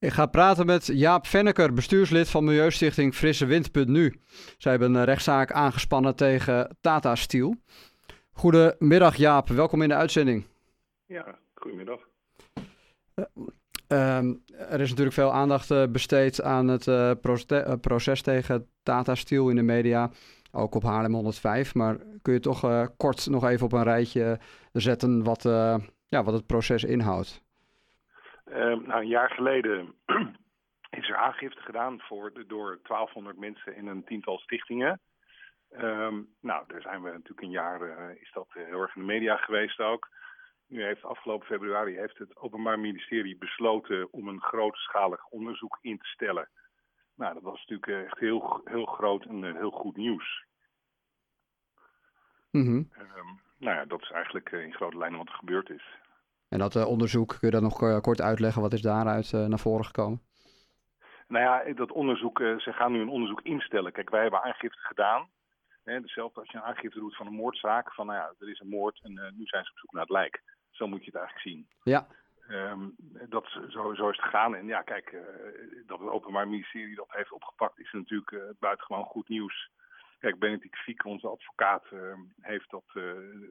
Ik ga praten met Jaap Venneker, bestuurslid van Milieustichting Frisse Wind.nu. Zij hebben een rechtszaak aangespannen tegen Tata Steel. Goedemiddag Jaap, welkom in de uitzending. Ja, goedemiddag. Uh, er is natuurlijk veel aandacht uh, besteed aan het uh, proces tegen Tata Steel in de media. Ook op Haarlem 105. Maar kun je toch kort nog even op een rijtje zetten wat, ja, wat het proces inhoudt? Ehm, nou, een jaar geleden is er aangifte gedaan voor door 1200 mensen in een tiental stichtingen. Um, nou, daar zijn we natuurlijk een jaar, uh, is dat heel erg in de media geweest ook. Nu heeft afgelopen februari heeft het Openbaar Ministerie besloten om een grootschalig onderzoek in te stellen. Nou, dat was natuurlijk echt heel, heel groot en heel goed nieuws. Mm -hmm. um, nou ja, dat is eigenlijk in grote lijnen wat er gebeurd is. En dat uh, onderzoek, kun je dat nog uh, kort uitleggen? Wat is daaruit uh, naar voren gekomen? Nou ja, dat onderzoek, ze gaan nu een onderzoek instellen. Kijk, wij hebben aangifte gedaan. Hè, hetzelfde als je een aangifte doet van een moordzaak. Van nou ja, er is een moord en nu zijn ze op zoek naar het lijk. Zo moet je het eigenlijk zien. Ja. Um, dat, zo, zo is het gegaan. En ja, kijk, dat het Openbaar Ministerie dat heeft opgepakt is natuurlijk buitengewoon goed nieuws. Kijk, Benedict Fiek, onze advocaat, heeft, dat,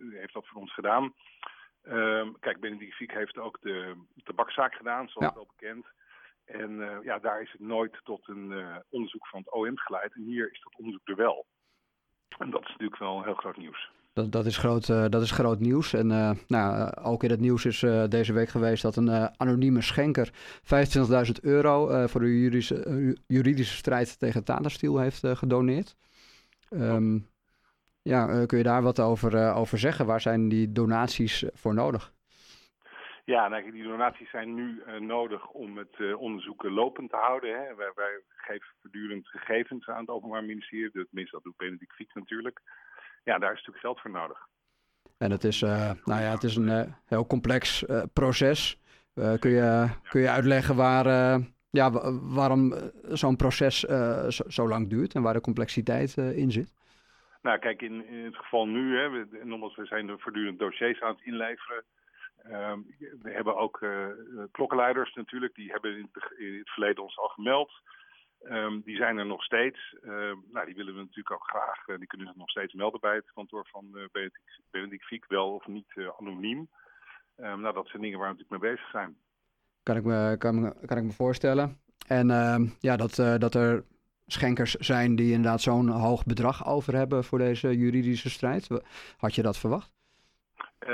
heeft dat voor ons gedaan. Um, kijk, Benedict Fiek heeft ook de tabakzaak gedaan, zoals ja. wel bekend. En uh, ja, daar is het nooit tot een uh, onderzoek van het OM geleid. En hier is dat onderzoek er wel. En dat is natuurlijk wel heel groot nieuws. Dat, dat, is, groot, uh, dat is groot nieuws. En nou, ook in het nieuws is deze week geweest dat een anonieme schenker 25.000 euro voor de juridische, juridische strijd tegen Tata heeft gedoneerd. Um, ja, kun je daar wat over, over zeggen? Waar zijn die donaties voor nodig? Ja, nou, die donaties zijn nu uh, nodig om het uh, onderzoek lopend te houden. Hè. Wij, wij, geven voortdurend gegevens aan het Openbaar Ministerie. Tenminste, dat doet Benedict Fiek natuurlijk. Ja, daar is natuurlijk geld voor nodig. En het is, uh, nou ja, het is een heel complex proces. kun, je, kun je uitleggen waar, ja, waarom zo'n proces zo, zo, lang duurt en waar de complexiteit in zit? Nou, kijk, in, het geval nu, hè, we, we zijn er voortdurend dossiers aan het inleveren. Um, we hebben ook uh, natuurlijk, die hebben in het, verleden ons al gemeld. Um, die zijn er nog steeds. Um, nou, die willen we natuurlijk ook graag, uh, die kunnen zich nog steeds melden bij het kantoor van Benedict, Benedict Fiek, wel of niet anoniem. nou, dat zijn dingen waar we natuurlijk mee bezig zijn. Kan ik me, kan, kan ik me voorstellen. En ja, dat, dat er schenkers zijn die inderdaad zo'n hoog bedrag over hebben voor deze juridische strijd. Had je dat verwacht? Uh,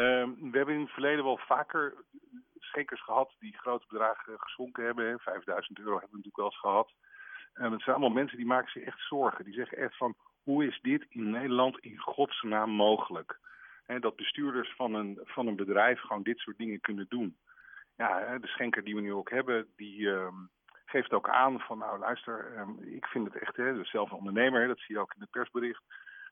we hebben in het verleden wel vaker schenkers gehad die grote bedragen geschonken hebben. 5000 euro hebben we natuurlijk wel eens gehad. En het zijn allemaal mensen die maken zich echt zorgen. Die zeggen echt van, hoe is dit in Nederland in godsnaam mogelijk? Dat bestuurders van een, van een bedrijf gewoon dit soort dingen kunnen doen. Ja, de schenker die we nu ook hebben, die, um, geeft ook aan van nou luister, um, ik vind het echt, hè, dus zelf een ondernemer, hè, dat zie je ook in het persbericht.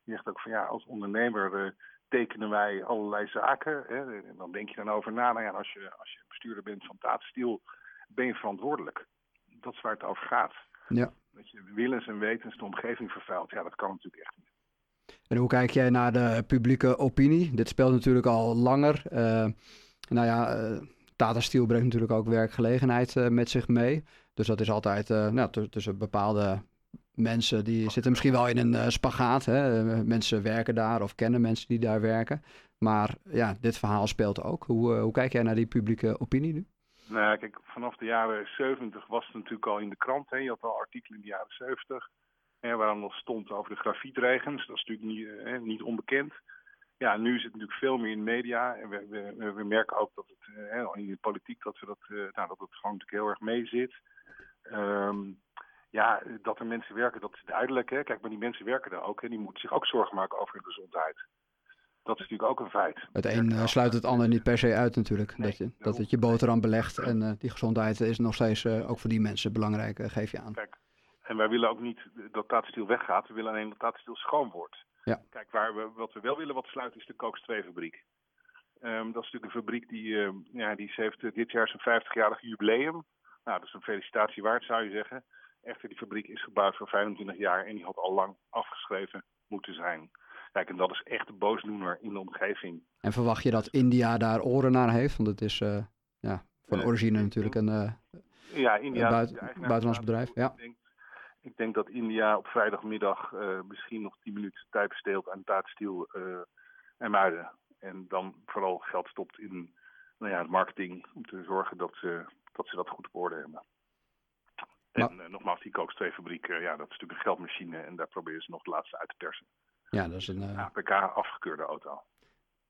Die zegt ook van ja, als ondernemer uh, tekenen wij allerlei zaken. Hè, en dan denk je dan over na, nou ja, als je, als je bestuurder bent van Tata Steel, ben je verantwoordelijk. Dat is waar het over gaat. Ja. Dat je willens en wetens de omgeving vervuilt, ja, dat kan natuurlijk echt niet. En hoe kijk jij naar de publieke opinie? Dit speelt natuurlijk al langer. Uh, nou ja, uh, Tata Steel brengt natuurlijk ook werkgelegenheid uh, met zich mee. Dus dat is altijd uh, nou, tussen bepaalde mensen die zitten misschien wel in een uh, spagaat. Hè? mensen werken daar of kennen mensen die daar werken. Maar ja, dit verhaal speelt ook. Hoe, hoe kijk jij naar die publieke opinie nu? Nou ja, kijk, vanaf de jaren 70 was het natuurlijk al in de krant. Hè? Je had al artikelen in de jaren 70 hè, waar nog stond over de grafietregens. Dat is natuurlijk niet, hè, niet onbekend ja, nu is het natuurlijk veel meer in de media. En we, we, we merken ook dat het uh, in de politiek dat, we dat, uh, nou, dat het gewoon natuurlijk heel erg mee zit. Um, ja, dat er mensen werken, dat is duidelijk. Hè? Kijk, maar die mensen werken daar ook en die moeten zich ook zorgen maken over hun gezondheid. Dat is natuurlijk ook een feit. Het een uh, sluit het ander niet per se uit natuurlijk. Nee, dat, je, dat het je boterham belegt en uh, die gezondheid is nog steeds uh, ook voor die mensen belangrijk, geef je aan. Kijk, en wij willen ook niet dat Tatenstiel weggaat. We willen alleen dat Tatenstiel schoon wordt. Ja. Kijk, waar we, wat we wel willen wat sluiten is de Cokes 2 fabriek. Um, dat is natuurlijk een fabriek die, uh, ja, die heeft dit jaar zijn 50-jarig jubileum. Nou, dat is een felicitatie waard zou je zeggen. Echter, die fabriek is gebouwd voor 25 jaar en die had al lang afgeschreven moeten zijn. Kijk, en dat is echt de boosdoener in de omgeving. En verwacht je dat India daar oren naar heeft? Want het is uh, ja, van origine natuurlijk een... Ja, India. buiten, buitenlands bedrijf, ja. Ik denk, ik denk dat India op vrijdagmiddag misschien nog 10 minuten tijd besteedt aan Tata Steel en Muiden. En dan vooral geld stopt in nou ja, het marketing om te zorgen dat ze, dat ze dat goed op orde hebben. En uh, nogmaals, die Coke 2 fabriek, uh, ja, dat is natuurlijk een geldmachine en daar proberen ze nog het laatste uit te persen. Ja, dat is een... Uh... APK afgekeurde auto.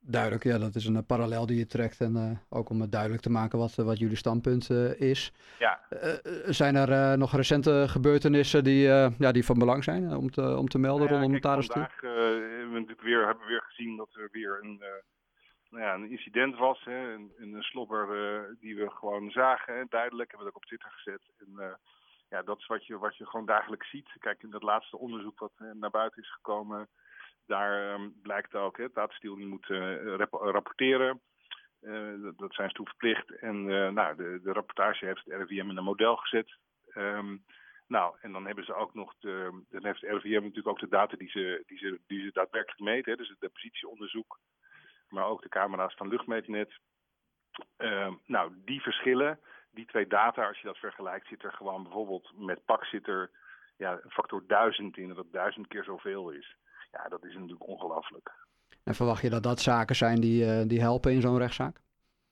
Duidelijk, ja, dat is een parallel die je trekt. En ook om het duidelijk te maken wat, wat jullie standpunt is. Ja. zijn er nog recente gebeurtenissen die, ja, die van belang zijn om te, om te melden nou ja, rondom kijk, Vandaag hebben we natuurlijk weer, hebben we weer gezien dat er weer een nou ja, een incident was. Hè, een, een slobber uh, die we gewoon zagen, hè, duidelijk. Hebben we ook op Twitter gezet. En, uh, ja, dat is wat je, wat je gewoon dagelijks ziet. Kijk, in dat laatste onderzoek wat uh, naar buiten is gekomen, daar um, blijkt ook, hè, Tatenstiel die moet rap rapporteren. Dat, dat, zijn ze toe verplicht. En nou, de, de rapportage heeft het RIVM in een model gezet. Um, nou, en dan hebben ze ook nog de, dan heeft het RIVM natuurlijk ook de data die ze, die ze, die daadwerkelijk meten. Hè, dus het positieonderzoek maar ook de camera's van Luchtmeetnet. Uh, nou, die verschillen, die twee data, als je dat vergelijkt, zit er gewoon bijvoorbeeld met PAK zit er ja, een factor duizend in, dat het duizend keer zoveel is. Ja, dat is natuurlijk ongelooflijk. En verwacht je dat dat zaken zijn die, uh, die helpen in zo'n rechtszaak?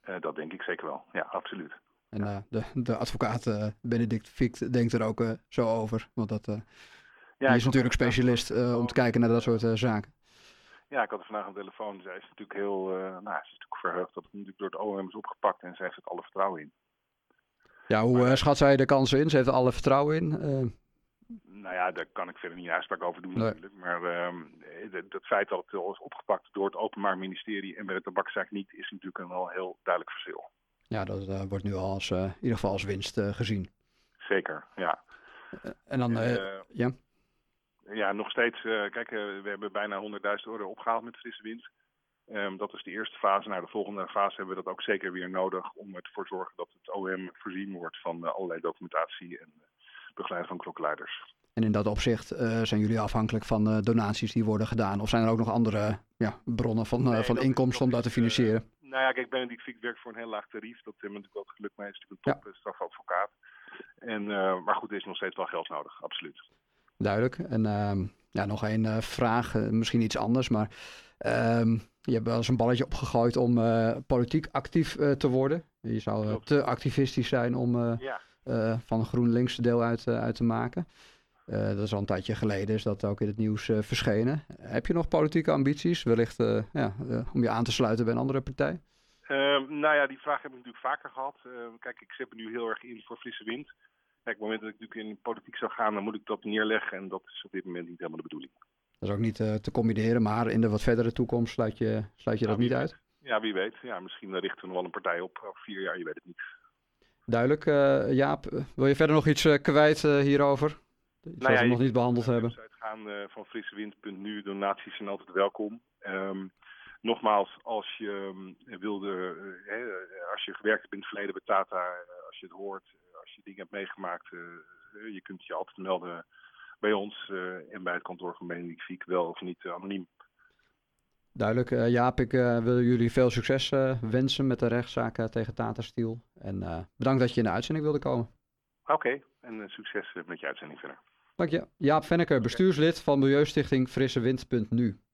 Uh, dat denk ik zeker wel, ja, absoluut. En ja. de, de advocaat Benedict Fiekt denkt er ook zo over, want dat, ja, die is natuurlijk specialist om te kijken naar dat soort zaken. Ja, ik had er vandaag een telefoon. Zij is natuurlijk heel, nou, ze is natuurlijk verheugd dat het natuurlijk door het OM is opgepakt en ze heeft het alle vertrouwen in. Ja, hoe maar, schat zij de kansen in? Ze heeft er alle vertrouwen in? Nou ja, daar kan ik verder niet een uitspraak over doen nee. natuurlijk. Maar ehm, het feit dat het is opgepakt door het Openbaar Ministerie en bij de tabakzaak niet, is natuurlijk een wel heel duidelijk verschil. Ja, dat wordt nu al als, in ieder geval als winst gezien. Zeker, ja. en dan, ja ja, nog steeds, kijk, we hebben bijna 100.000 euro opgehaald met frisse winst. Um, dat is de eerste fase. Nou, de volgende fase hebben we dat ook zeker weer nodig om ervoor te zorgen dat het OM voorzien wordt van allerlei documentatie en begeleiding van klokkenluiders. En in dat opzicht zijn jullie afhankelijk van donaties die worden gedaan? Of zijn er ook nog andere ja, bronnen van, nee, van inkomsten om dat te financieren? nou ja, kijk, Benedict Fiek werkt voor een heel laag tarief. Dat hebben we natuurlijk wel het geluk mee. Hij is natuurlijk een top strafadvocaat. En, maar goed, er is nog steeds wel geld nodig, absoluut. Duidelijk. En uh, ja, nog één vraag, misschien iets anders, maar uh, je hebt wel eens een balletje opgegooid om eh, politiek actief te worden. Je zou te activistisch zijn om ja. Van GroenLinks deel uit, uit te maken. dat is al een tijdje geleden, is dat ook in het nieuws verschenen. Heb je nog politieke ambities, wellicht ja, om je aan te sluiten bij een andere partij? Ehm, nou ja, die vraag heb ik natuurlijk vaker gehad. Ehm, kijk, ik zet me nu heel erg in voor frisse wind. Kijk, op het moment dat ik natuurlijk in politiek zou gaan, dan moet ik dat neerleggen. En dat is op dit moment niet helemaal de bedoeling. Dat is ook niet uh, te combineren, maar in de wat verdere toekomst sluit je, sluit je nou, dat niet uit? Ja, wie weet. Ja, misschien richten we nog wel een partij op over vier jaar, je weet het niet. Duidelijk. Uh, Jaap, wil je verder nog iets uh, kwijt hierover? Iets nou ja, we nog niet behandeld hebben. De gaan van frissewind.nu, donaties zijn altijd welkom. Um, nogmaals, als je um, wilde, als je gewerkt hebt in het verleden bij Tata, als je het hoort, als je dingen hebt meegemaakt, je kunt je altijd melden bij ons en bij het kantoor van Benedict Fiek, wel of niet anoniem. Duidelijk. Jaap, ik wil jullie veel succes wensen met de rechtszaak tegen Tata Steel. En bedankt dat je in de uitzending wilde komen. Oké, okay. en succes met je uitzending verder. Dank je. Jaap Venneker, bestuurslid van Milieustichting Frisse Wind.nu.